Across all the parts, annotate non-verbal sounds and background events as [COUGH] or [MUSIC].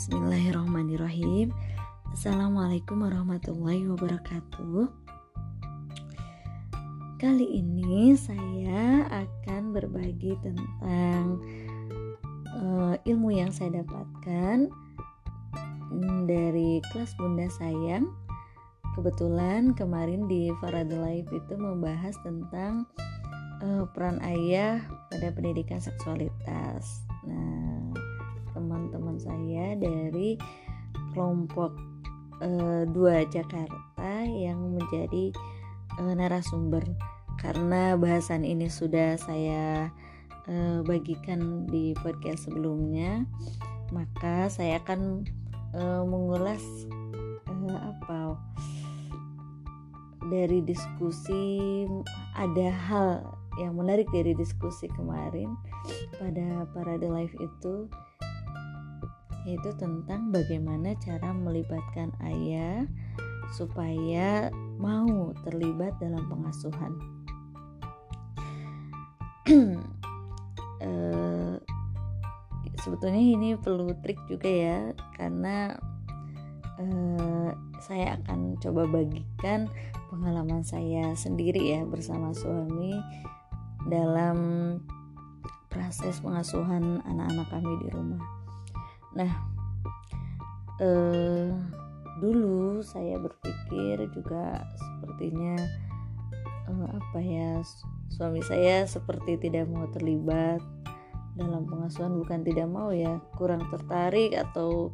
Bismillahirrahmanirrahim. Assalamualaikum warahmatullahi wabarakatuh. Kali ini saya akan berbagi tentang uh, ilmu yang saya dapatkan dari kelas Bunda Sayang. Kebetulan kemarin di Farad Life itu membahas tentang uh, peran ayah pada pendidikan seksualitas. Nah saya dari kelompok dua Jakarta yang menjadi uh, narasumber. Karena bahasan ini sudah saya uh, bagikan di podcast sebelumnya maka saya akan uh, mengulas uh, apa dari diskusi ada hal yang menarik dari diskusi kemarin pada parade live itu yaitu tentang bagaimana cara melibatkan ayah supaya mau terlibat dalam pengasuhan. uh, [CLEARS THROAT] sebetulnya ini perlu trik juga ya karena uh, saya akan coba bagikan pengalaman saya sendiri ya bersama suami dalam proses pengasuhan anak-anak kami di rumah. Nah, eh, dulu saya berpikir juga sepertinya eh, apa ya suami saya seperti tidak mau terlibat dalam pengasuhan bukan tidak mau ya kurang tertarik atau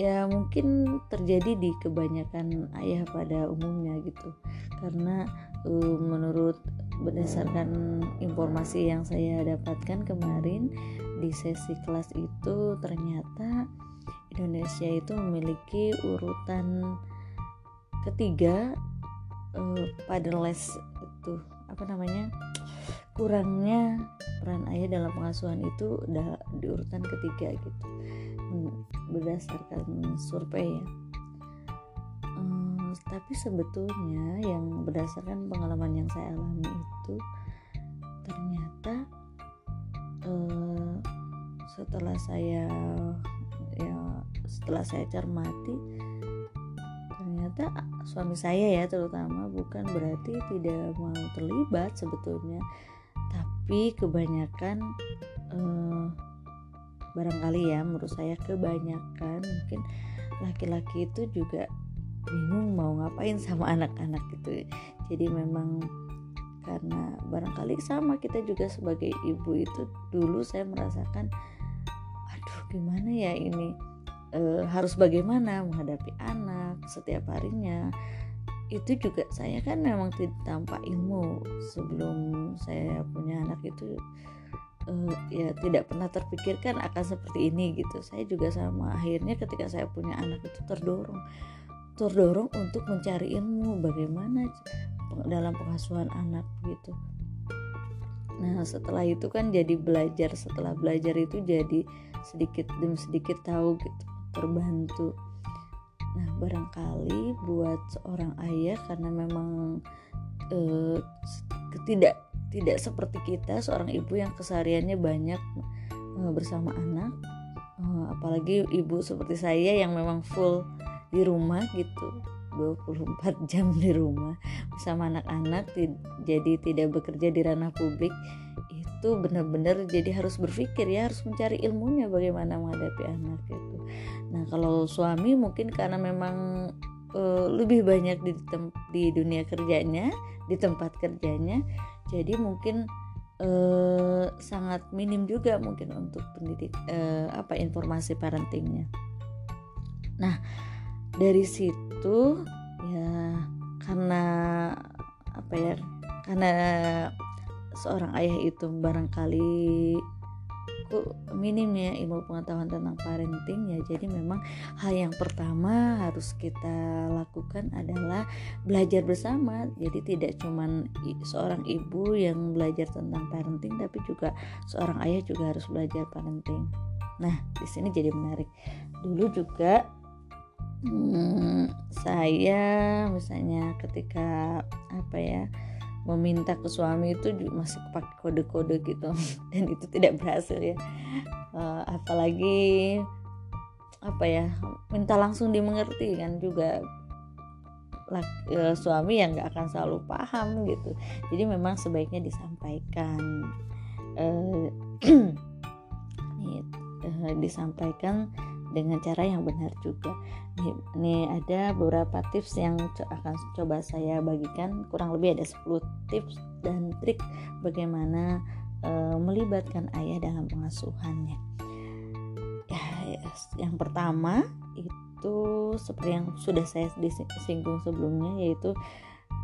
ya mungkin terjadi di kebanyakan ayah pada umumnya gitu. Karena uh, menurut berdasarkan informasi yang saya dapatkan kemarin di sesi kelas itu ternyata Indonesia itu memiliki urutan ketiga uh, pada les itu apa namanya kurangnya peran ayah dalam pengasuhan itu udah di urutan ketiga gitu berdasarkan survei ya. Um, tapi sebetulnya yang berdasarkan pengalaman yang saya alami itu ternyata uh, setelah saya ya setelah saya cermati ternyata suami saya ya terutama bukan berarti tidak mau terlibat sebetulnya tapi kebanyakan eh, barangkali ya menurut saya kebanyakan mungkin laki-laki itu juga bingung mau ngapain sama [LAUGHS] anak-anak gitu jadi memang karena barangkali sama kita juga sebagai ibu itu dulu saya merasakan gimana ya ini? E, harus bagaimana menghadapi anak setiap harinya? Itu juga saya kan memang tidak tanpa ilmu sebelum saya punya anak itu e, ya tidak pernah terpikirkan akan seperti ini gitu. Saya juga sama akhirnya ketika saya punya anak itu terdorong terdorong untuk mencari ilmu bagaimana dalam pengasuhan anak gitu Nah setelah itu kan jadi belajar Setelah belajar itu jadi sedikit demi sedikit tahu gitu terbantu. Nah barangkali buat seorang ayah karena memang eh, tidak tidak seperti kita seorang ibu yang kesehariannya banyak eh, bersama anak eh, apalagi ibu seperti saya yang memang full di rumah gitu 24 [LAUGHS] jam di rumah bersama anak-anak jadi tidak bekerja di ranah publik itu benar-benar jadi harus berpikir ya harus mencari ilmunya bagaimana menghadapi anak itu nah kalau suami mungkin karena memang uh, lebih banyak di di dunia kerjanya di tempat kerjanya jadi mungkin uh, sangat minim juga mungkin untuk pendidik uh, apa informasi parentingnya. Nah dari situ ya karena apa ya karena seorang ayah itu barangkali minimnya ilmu pengetahuan tentang parenting ya. Jadi memang hal yang pertama harus kita lakukan adalah belajar bersama. Jadi tidak cuman seorang ibu yang belajar tentang parenting tapi juga seorang ayah juga harus belajar parenting. Nah di sini jadi menarik. Dulu juga hmm, saya misalnya ketika apa ya meminta ke suami itu masih pakai kode-kode gitu. [LAUGHS] Dan itu tidak berhasil ya. Uh, apalagi apa ya minta langsung dimengerti kan juga. Laki, e, suami yang nggak akan selalu paham gitu. Jadi memang sebaiknya disampaikan [CLEARS THROAT] e, disampaikan dengan cara yang benar juga nih ada beberapa tips yang akan coba saya bagikan. Kurang lebih ada 10 tips dan trik bagaimana e, melibatkan ayah dalam pengasuhannya. Ya yang pertama itu seperti yang sudah saya disinggung sebelumnya yaitu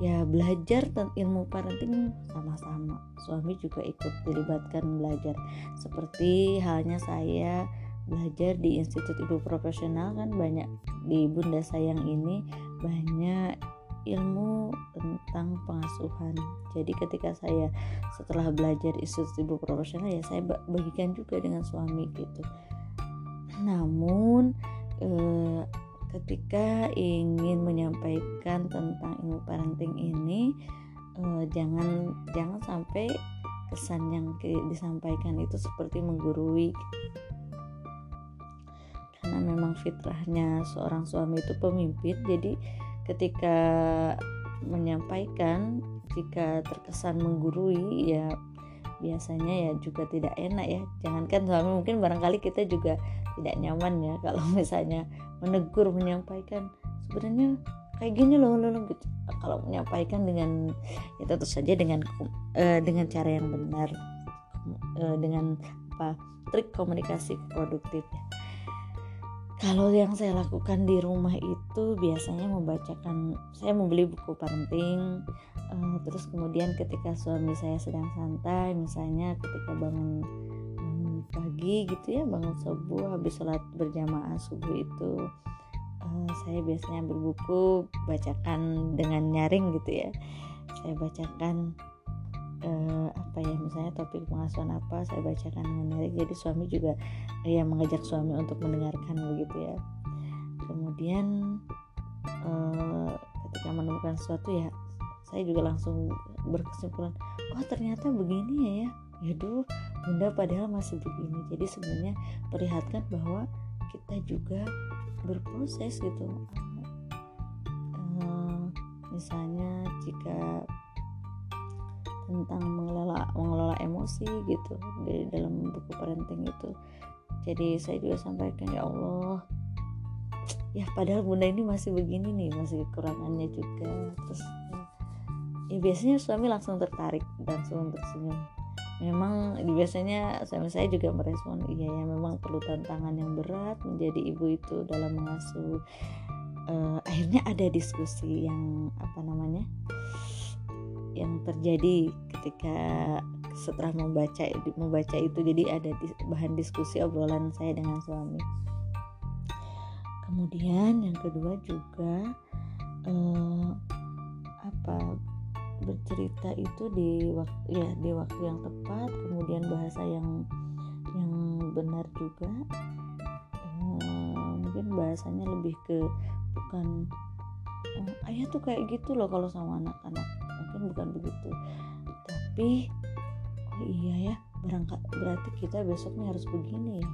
ya belajar tentang ilmu parenting sama-sama. Suami juga ikut dilibatkan belajar. Seperti halnya saya belajar di Institut Ibu Profesional kan banyak di Bunda Sayang ini banyak ilmu tentang pengasuhan. Jadi ketika saya setelah belajar Institut Ibu Profesional ya saya bagikan juga dengan suami gitu. Namun eh, ketika ingin menyampaikan tentang ilmu parenting ini eh, jangan jangan sampai kesan yang disampaikan itu seperti menggurui karena memang fitrahnya seorang suami itu pemimpin. Jadi ketika menyampaikan jika terkesan menggurui ya biasanya ya juga tidak enak ya. Jangankan suami mungkin barangkali kita juga tidak nyaman ya [LAUGHS] kalau misalnya menegur menyampaikan sebenarnya kayak gini loh loh, loh gitu. Kalau menyampaikan dengan ya tentu saja dengan uh, dengan cara yang benar uh, dengan apa trik komunikasi produktif ya kalau yang saya lakukan di rumah itu biasanya membacakan saya membeli buku parenting uh, terus kemudian ketika suami saya sedang santai misalnya ketika bangun, bangun pagi gitu ya bangun subuh habis sholat berjamaah subuh itu uh, saya biasanya ambil buku bacakan dengan nyaring gitu ya. Saya bacakan uh, apa ya misalnya topik pengasuhan apa saya bacakan dengan baik jadi suami juga ya mengajak suami untuk mendengarkan begitu ya. Kemudian uh, ketika menemukan sesuatu ya saya juga langsung berkesimpulan oh ternyata begini ya ya. Ya duh bunda padahal masih begini. Jadi sebenarnya perlihatkan bahwa kita juga berproses gitu. Uh, misalnya jika tentang mengelola mengelola emosi gitu di dalam buku parenting itu. Jadi saya juga sampaikan ya Allah ya padahal bunda ini masih begini nih masih kekurangannya juga. Terus ya, ya biasanya suami langsung tertarik dan langsung tersenyum. Memang biasanya suami saya juga merespon iya ya memang perlu tantangan yang berat menjadi ibu itu dalam mengasuh uh, akhirnya ada diskusi yang apa namanya yang terjadi ketika setelah membaca membaca itu jadi ada bahan diskusi obrolan saya dengan suami. Kemudian yang kedua juga eh, apa bercerita itu di waktu ya di waktu yang tepat kemudian bahasa yang yang benar juga. Eh, mungkin bahasanya lebih ke bukan oh, ayah tuh kayak gitu loh kalau sama anak-anak mungkin bukan begitu. Tapi oh iya ya berangkat berarti kita besoknya harus begini ya.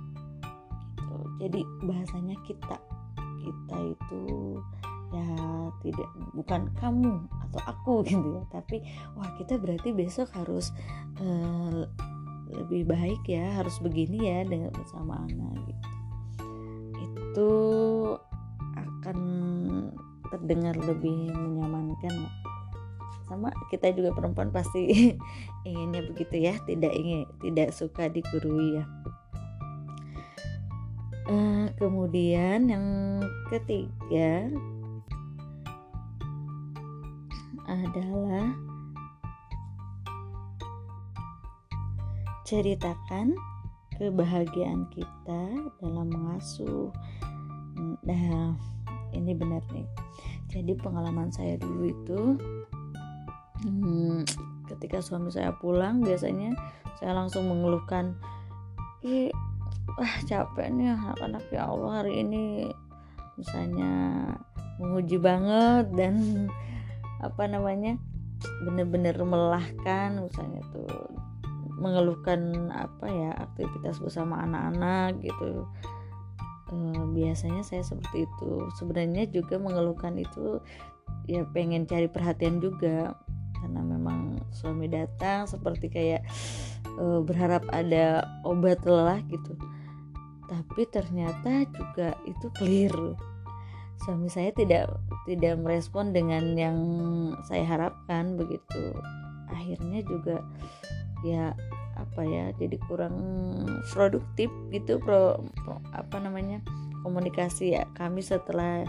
Gitu. Jadi bahasanya kita kita itu ya tidak bukan kamu atau aku [LAUGHS] gitu ya. Tapi wah kita berarti besok harus uh, lebih baik ya harus begini ya dengan bersama anak gitu. Itu akan terdengar lebih menyamankan sama kita juga perempuan pasti [LAUGHS] inginnya begitu ya tidak ingin tidak suka digurui ya. Uh, kemudian yang ketiga adalah ceritakan kebahagiaan kita dalam mengasuh. Nah ini benar nih. Jadi pengalaman saya dulu itu hmm, ketika suami saya pulang biasanya saya langsung mengeluhkan ih wah capek nih anak-anak ya Allah hari ini misalnya menguji banget dan [LAUGHS] apa namanya bener-bener melelahkan misalnya tuh mengeluhkan apa ya aktivitas bersama anak-anak gitu. Uh, biasanya saya seperti itu. Sebenarnya juga mengeluhkan itu ya pengen cari perhatian juga karena memang suami datang seperti kayak uh, berharap ada obat lelah gitu. Tapi ternyata juga itu keliru suami saya tidak tidak merespon dengan yang saya harapkan begitu. Akhirnya juga ya apa ya jadi kurang produktif gitu pro, pro apa namanya komunikasi ya kami setelah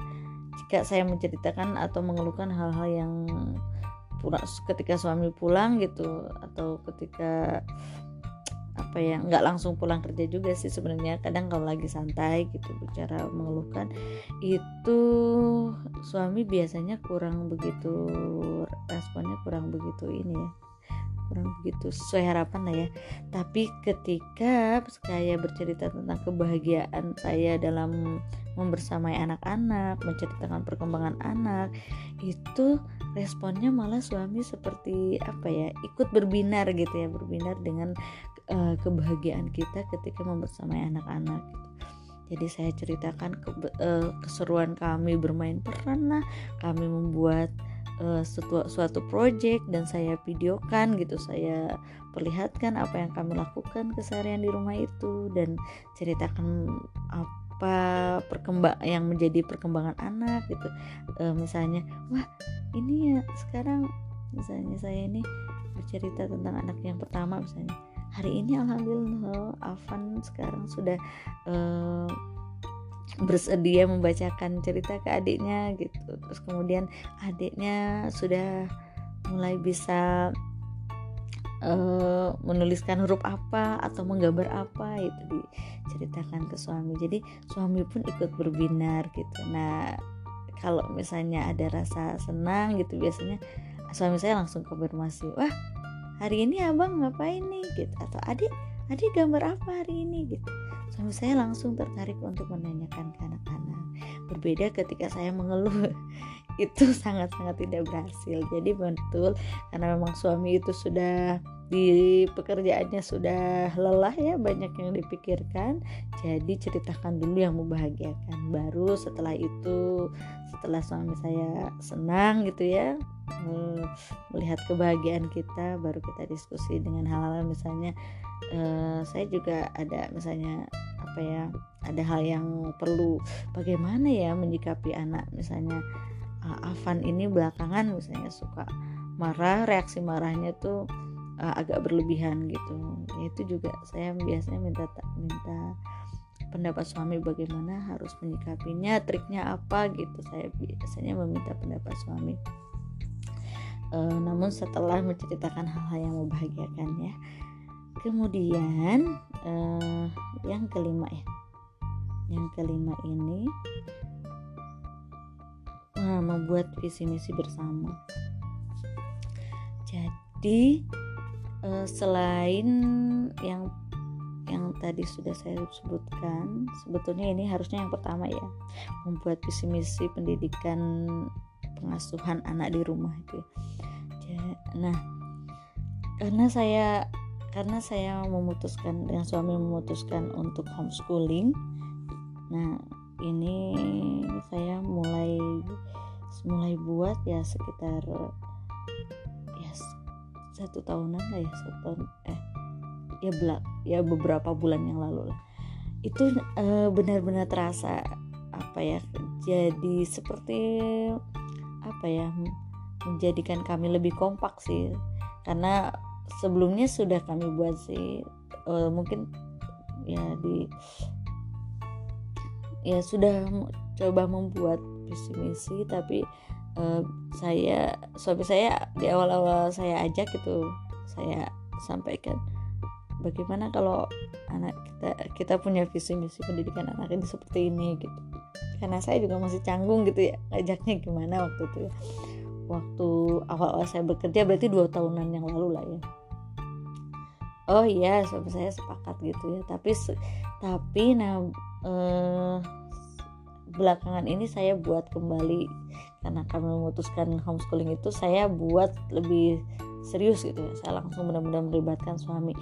jika saya menceritakan atau mengeluhkan hal-hal yang ketika suami pulang gitu atau ketika apa ya nggak langsung pulang kerja juga sih sebenarnya. Kadang kalau lagi santai gitu bicara mengeluhkan itu suami biasanya kurang begitu responnya kurang begitu ini ya kurang begitu sesuai harapan lah ya. Tapi ketika saya bercerita tentang kebahagiaan saya dalam membersamai anak-anak menceritakan perkembangan anak itu responnya malah suami seperti apa ya ikut berbinar gitu ya berbinar dengan uh, kebahagiaan kita ketika membersamai anak-anak gitu. Jadi saya ceritakan ke, uh, keseruan kami bermain peran lah kami membuat uh, suatu, project dan saya videokan gitu saya perlihatkan apa yang kami lakukan keseharian di rumah itu dan ceritakan apa perkembang yang menjadi perkembangan anak gitu. Uh, misalnya wah ini ya sekarang misalnya saya ini bercerita tentang anak yang pertama misalnya. Hari ini alhamdulillah Avan sekarang sudah uh, bersedia membacakan cerita ke adiknya gitu. Terus kemudian adiknya sudah mulai bisa uh, menuliskan huruf apa atau menggambar apa itu diceritakan ke suami. Jadi suami pun ikut berbinar gitu. Nah kalau misalnya ada rasa senang gitu biasanya suami saya langsung konfirmasi wah hari ini abang ngapain nih? Gitu. Atau adik adik gambar apa hari ini? Gitu suami saya langsung tertarik untuk menanyakan ke anak-anak. Berbeda ketika saya mengeluh. [LAUGHS] Itu sangat-sangat tidak berhasil. Jadi betul karena memang suami itu sudah di pekerjaannya sudah lelah ya banyak yang dipikirkan. Jadi ceritakan dulu yang membahagiakan. Baru setelah itu setelah suami saya senang gitu ya melihat kebahagiaan kita baru kita diskusi dengan hal-hal misalnya uh, saya juga ada misalnya apa ya ada hal yang perlu bagaimana ya menyikapi anak. Misalnya uh, Avan ini belakangan misalnya suka marah reaksi marahnya tuh uh, agak berlebihan gitu. Itu juga saya biasanya minta minta pendapat suami bagaimana harus menyikapinya triknya apa gitu. Saya biasanya meminta pendapat suami. Uh, namun setelah menceritakan hal-hal yang membahagiakan ya kemudian uh, yang kelima ya yang kelima ini uh, membuat visi misi bersama. Jadi uh, selain yang yang tadi sudah saya sebutkan sebetulnya ini harusnya yang pertama ya membuat visi misi pendidikan pengasuhan anak di rumah itu nah karena saya karena saya memutuskan dengan suami memutuskan untuk homeschooling nah ini saya mulai mulai buat ya sekitar ya satu tahunan lah ya satu tahun eh ya belak ya beberapa bulan yang lalu lah. Itu benar benar-benar terasa apa ya jadi seperti apa ya menjadikan kami lebih kompak sih. Karena sebelumnya sudah kami buat sih. Uh, mungkin ya di ya sudah coba membuat visi misi tapi uh, saya suami saya di awal-awal saya ajak itu saya sampaikan bagaimana kalau anak kita kita punya visi misi pendidikan anak ini seperti ini? Gitu. Karena saya juga masih canggung gitu ya ajaknya gimana waktu itu ya waktu awal-awal saya bekerja berarti dua tahunan yang lalu lah ya. Oh iya suami saya sepakat gitu ya. Tapi tapi nah eh, belakangan ini saya buat kembali karena kami memutuskan homeschooling itu saya buat lebih serius gitu ya. Saya langsung benar-benar melibatkan suami.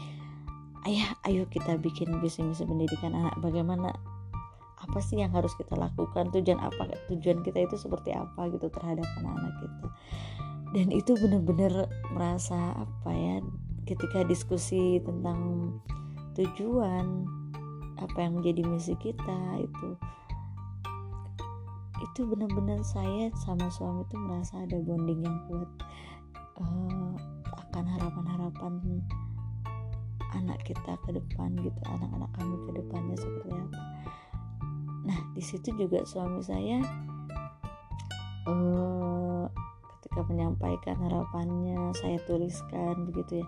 Ayah ayo kita bikin visi misi pendidikan anak bagaimana apa sih yang harus kita lakukan? Tujuan apa tujuan kita itu seperti apa gitu terhadap anak-anak kita. Dan itu benar-benar merasa apa ya ketika diskusi tentang tujuan apa yang menjadi misi kita itu itu benar-benar saya sama suami itu merasa ada bonding yang kuat. Uh, akan harapan-harapan anak kita ke depan gitu anak-anak kami ke depannya seperti apa nah di situ juga suami saya uh, ketika menyampaikan harapannya saya tuliskan begitu ya.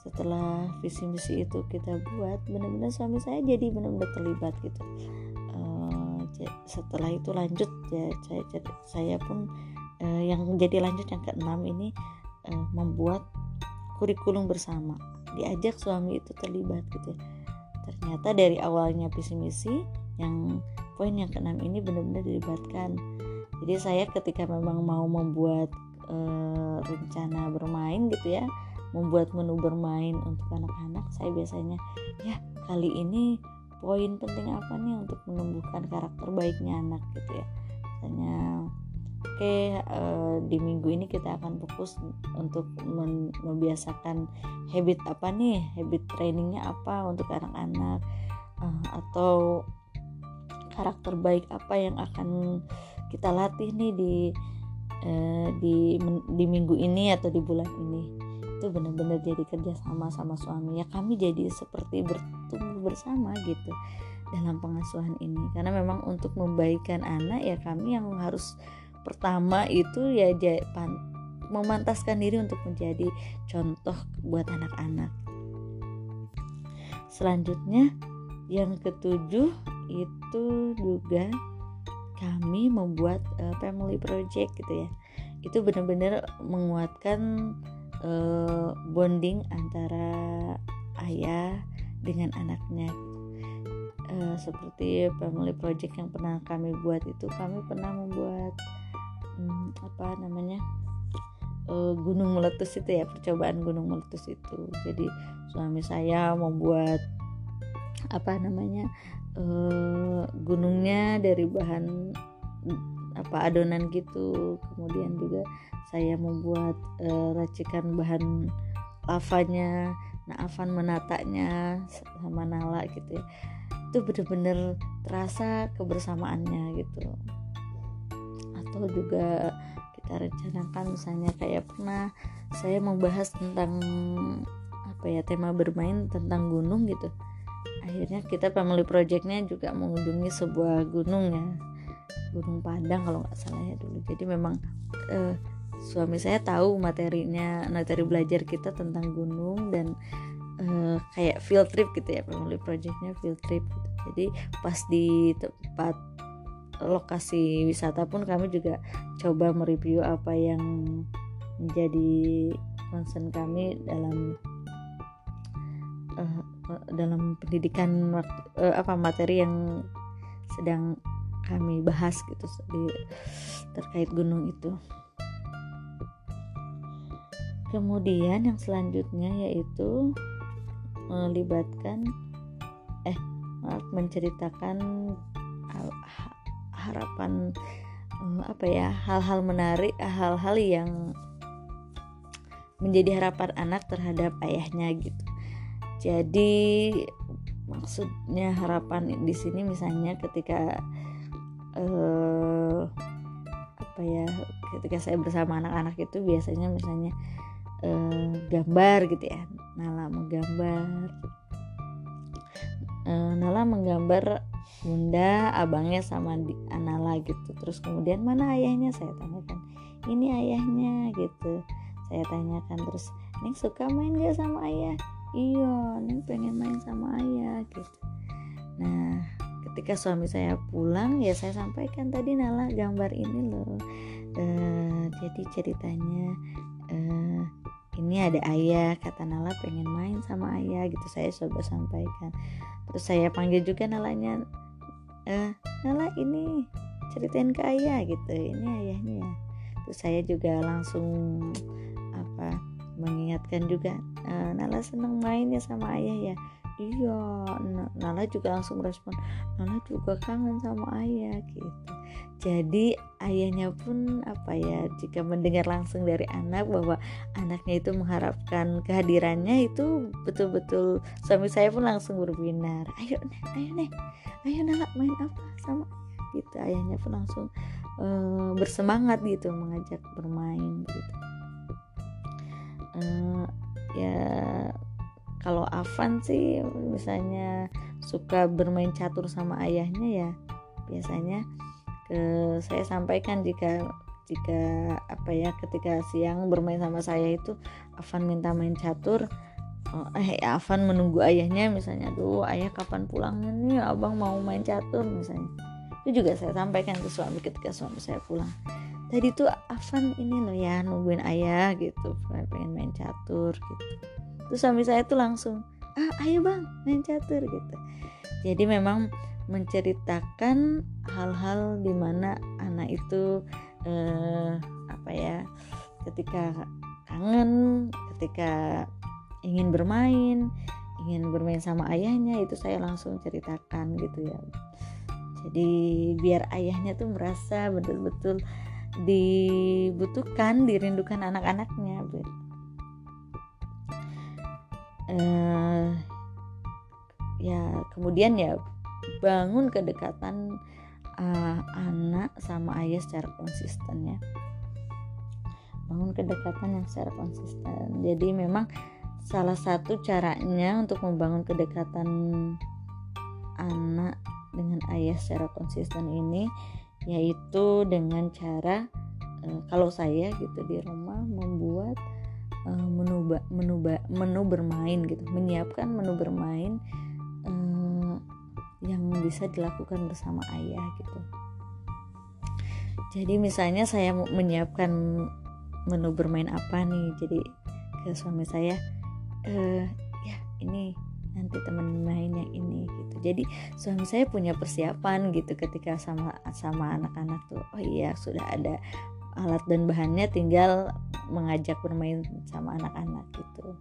Setelah visi misi itu kita buat benar-benar suami saya jadi benar-benar terlibat gitu. Uh, setelah itu lanjut ya saya saya pun uh, yang jadi lanjut yang keenam ini uh, membuat kurikulum bersama. Diajak suami itu terlibat gitu ya. Ternyata dari awalnya visi misi yang poin yang keenam ini benar-benar dilibatkan. Jadi saya ketika memang mau membuat uh, rencana bermain gitu ya membuat menu bermain untuk anak-anak saya biasanya ya kali ini poin penting apa nih untuk menumbuhkan karakter baiknya anak? gitu ya. Misalnya oke okay, uh, di minggu ini kita akan fokus untuk membiasakan habit apa nih? Habit trainingnya apa untuk anak-anak? Uh, atau karakter baik apa yang akan kita latih nih di uh, di di minggu ini atau di bulan ini? Itu benar-benar jadi kerja sama sama suami. Ya kami jadi seperti bertumbuh bersama gitu dalam pengasuhan ini. Karena memang untuk membaikkan anak ya kami yang harus pertama itu ya memantaskan diri untuk menjadi contoh buat anak-anak. Selanjutnya yang ketujuh itu juga kami membuat uh, family project gitu ya. Itu benar-benar menguatkan uh, bonding antara ayah dengan anaknya. Uh, seperti family project yang pernah kami buat itu kami pernah membuat um, apa namanya? Uh, gunung meletus itu ya percobaan gunung meletus itu. Jadi suami saya membuat apa namanya uh, gunungnya dari bahan apa adonan gitu. Kemudian juga saya membuat uh, racikan bahan lavanya nah Afan menatanya sama Nala gitu ya. Itu bener-bener terasa kebersamaannya gitu atau juga kita rencanakan. Misalnya kayak pernah saya membahas tentang apa ya tema bermain tentang gunung gitu. Akhirnya kita family projectnya juga mengunjungi sebuah gunung ya Gunung Padang kalau nggak salah ya dulu. Jadi memang uh, suami saya tahu materinya materi belajar kita tentang gunung dan uh, kayak field trip gitu ya family projectnya field trip gitu. jadi pas di tempat lokasi wisata pun kami juga coba mereview apa yang menjadi concern kami dalam uh, dalam pendidikan uh, apa materi yang sedang kami bahas gitu di terkait gunung itu. Kemudian yang selanjutnya yaitu melibatkan eh maaf menceritakan harapan eh, apa ya hal-hal menarik hal-hal yang menjadi harapan anak terhadap ayahnya gitu. Jadi maksudnya harapan di sini misalnya ketika eh, apa ya ketika saya bersama anak-anak itu biasanya misalnya uh, gambar gitu ya Nala menggambar uh, Nala menggambar bunda abangnya sama di, Nala gitu. Terus kemudian mana ayahnya? Saya tanyakan ini ayahnya gitu. Saya tanyakan terus Neng suka main gak sama ayah? Iya Neng pengen main sama ayah gitu. Nah ketika suami saya pulang ya saya sampaikan tadi Nala gambar ini loh. Uh, jadi ceritanya uh, ini ada ayah kata Nala pengen main sama ayah gitu. Saya coba sampaikan. Terus saya panggil juga Nalanya eh Nala ini ceritain ke ayah gitu. Ini ayahnya. Terus saya juga langsung apa mengingatkan juga e, Nala seneng main ya sama ayah ya iya Nala juga langsung respon Nala juga kangen sama ayah gitu. Jadi ayahnya pun apa ya jika mendengar langsung dari anak bahwa anaknya itu mengharapkan kehadirannya itu betul-betul suami saya pun langsung berbinar ayo nih ayo nih ayo Nala main apa sama gitu. Ayahnya pun langsung uh, bersemangat gitu mengajak bermain gitu. Uh, ya kalau Avan sih misalnya suka bermain catur sama ayahnya ya biasanya ke saya sampaikan jika jika apa ya ketika siang bermain sama saya itu Avan minta main catur oh, eh Avan menunggu ayahnya misalnya tuh ayah kapan pulangnya nih abang mau main catur misalnya. Itu juga saya sampaikan ke suami ketika suami saya pulang. Tadi tuh Avan ini loh ya nungguin ayah gitu pengen main catur gitu terus suami saya tuh langsung ah ayo bang main catur gitu. Jadi memang menceritakan hal-hal di mana anak itu eh, apa ya ketika kangen ketika ingin bermain ingin bermain sama ayahnya itu saya langsung ceritakan gitu ya. Jadi biar ayahnya tuh merasa betul-betul dibutuhkan dirindukan anak-anaknya uh, ya kemudian ya bangun kedekatan uh, anak sama ayah secara konsisten ya. Bangun kedekatan yang secara konsisten. Jadi memang salah satu caranya untuk membangun kedekatan anak dengan ayah secara konsisten ini yaitu dengan cara uh, kalau saya gitu di rumah menu menu menu bermain gitu. Menyiapkan menu bermain uh, yang bisa dilakukan bersama ayah gitu. Jadi misalnya saya menyiapkan menu bermain apa nih? Jadi ke suami saya uh, ya ini nanti teman main yang ini gitu. Jadi suami saya punya persiapan gitu ketika sama sama anak-anak tuh oh iya sudah ada alat dan bahannya tinggal mengajak bermain sama anak-anak gitu.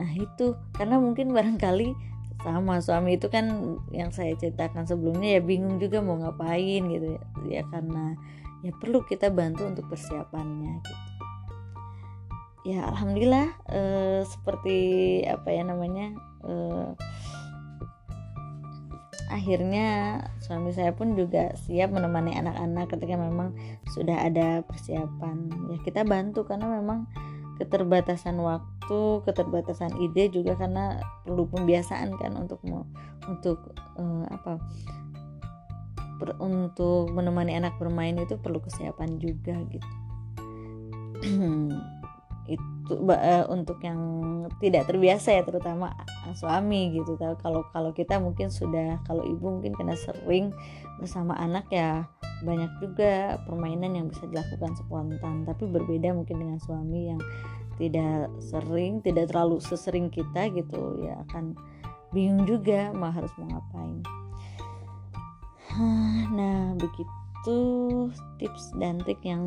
Nah itu karena mungkin barangkali sama suami itu kan yang saya ceritakan sebelumnya ya bingung juga mau ngapain gitu ya, ya karena ya perlu kita bantu untuk persiapannya gitu. Ya alhamdulillah eh, seperti apa ya namanya eh, akhirnya suami saya pun juga siap menemani anak-anak ketika memang sudah ada persiapan. Ya kita bantu karena memang keterbatasan waktu keterbatasan ide juga karena perlu pembiasaan kan untuk untuk uh, apa per, untuk menemani anak bermain itu perlu kesiapan juga gitu [CLEARS THROAT] itu uh, untuk yang tidak terbiasa ya terutama suami gitu kalau kalau kita mungkin sudah kalau ibu mungkin karena sering bersama anak ya banyak juga permainan yang bisa dilakukan spontan. Tapi berbeda mungkin dengan suami yang tidak sering tidak terlalu sesering kita gitu ya akan bingung juga mau harus mau ngapain. Nah begitu itu tips dan trik yang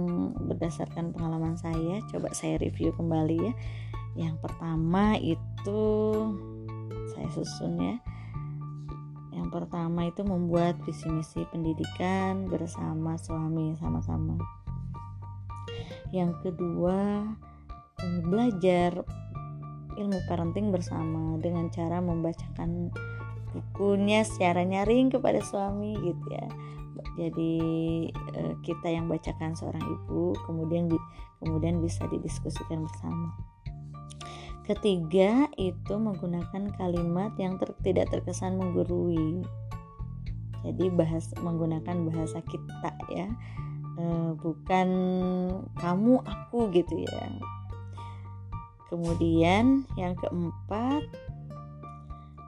berdasarkan pengalaman saya. Coba saya review kembali ya. Yang pertama itu saya susun ya. Yang pertama itu membuat visi misi pendidikan bersama suami sama-sama. Yang kedua belajar ilmu parenting bersama dengan cara membacakan bukunya secara nyaring kepada suami gitu ya jadi uh, kita yang bacakan seorang ibu kemudian kemudian bisa didiskusikan bersama. Ketiga itu menggunakan kalimat yang ter, tidak terkesan menggurui. Jadi bahas menggunakan bahasa kita ya. E, bukan kamu aku gitu ya. Kemudian yang keempat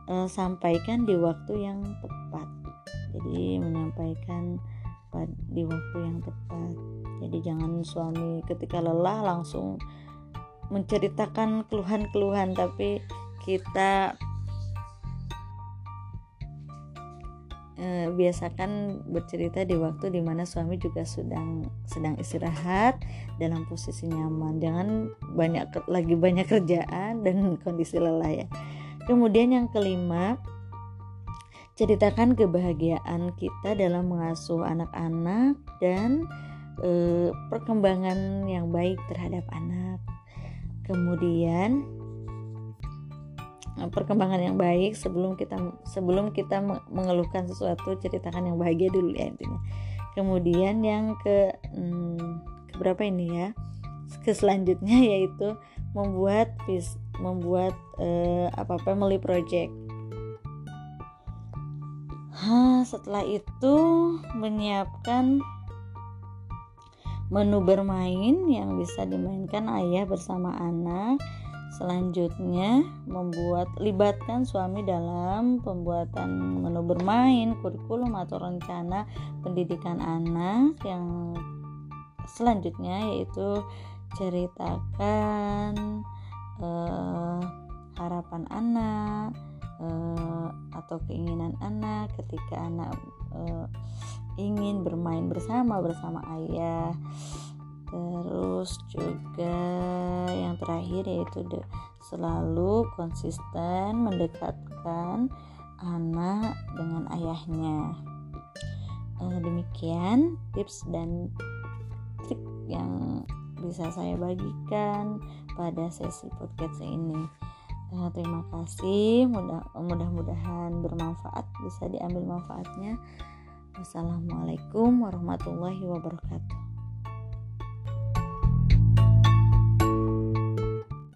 e, sampaikan di waktu yang tepat jadi menyampaikan di waktu yang tepat. Jadi jangan suami ketika lelah langsung menceritakan keluhan-keluhan tapi kita eh, biasakan bercerita di waktu di mana suami juga sedang sedang istirahat dalam posisi nyaman. Jangan banyak lagi banyak kerjaan dan kondisi lelah ya. Kemudian yang kelima ceritakan kebahagiaan kita dalam mengasuh anak-anak dan e, perkembangan yang baik terhadap anak. Kemudian eh, perkembangan yang baik sebelum kita sebelum kita mengeluhkan sesuatu ceritakan yang bahagia dulu ya intinya. Kemudian yang ke hmm, ke berapa ini ya? Ke selanjutnya [LAUGHS] yaitu membuat membuat eh, apa family project setelah itu menyiapkan menu bermain yang bisa dimainkan ayah bersama anak. Selanjutnya, membuat libatkan suami dalam pembuatan menu bermain, kurikulum atau rencana pendidikan anak. Yang selanjutnya yaitu ceritakan eh, harapan anak eh, atau keinginan anak ketika anak eh, ingin bermain bersama bersama ayah. Terus juga yang terakhir yaitu de, selalu konsisten mendekatkan anak dengan ayahnya. Eh, demikian tips dan trik yang bisa saya bagikan pada sesi podcast ini eh, terima kasih. Mudah mudah-mudahan bermanfaat bisa diambil manfaatnya. Wassalamualaikum warahmatullahi wabarakatuh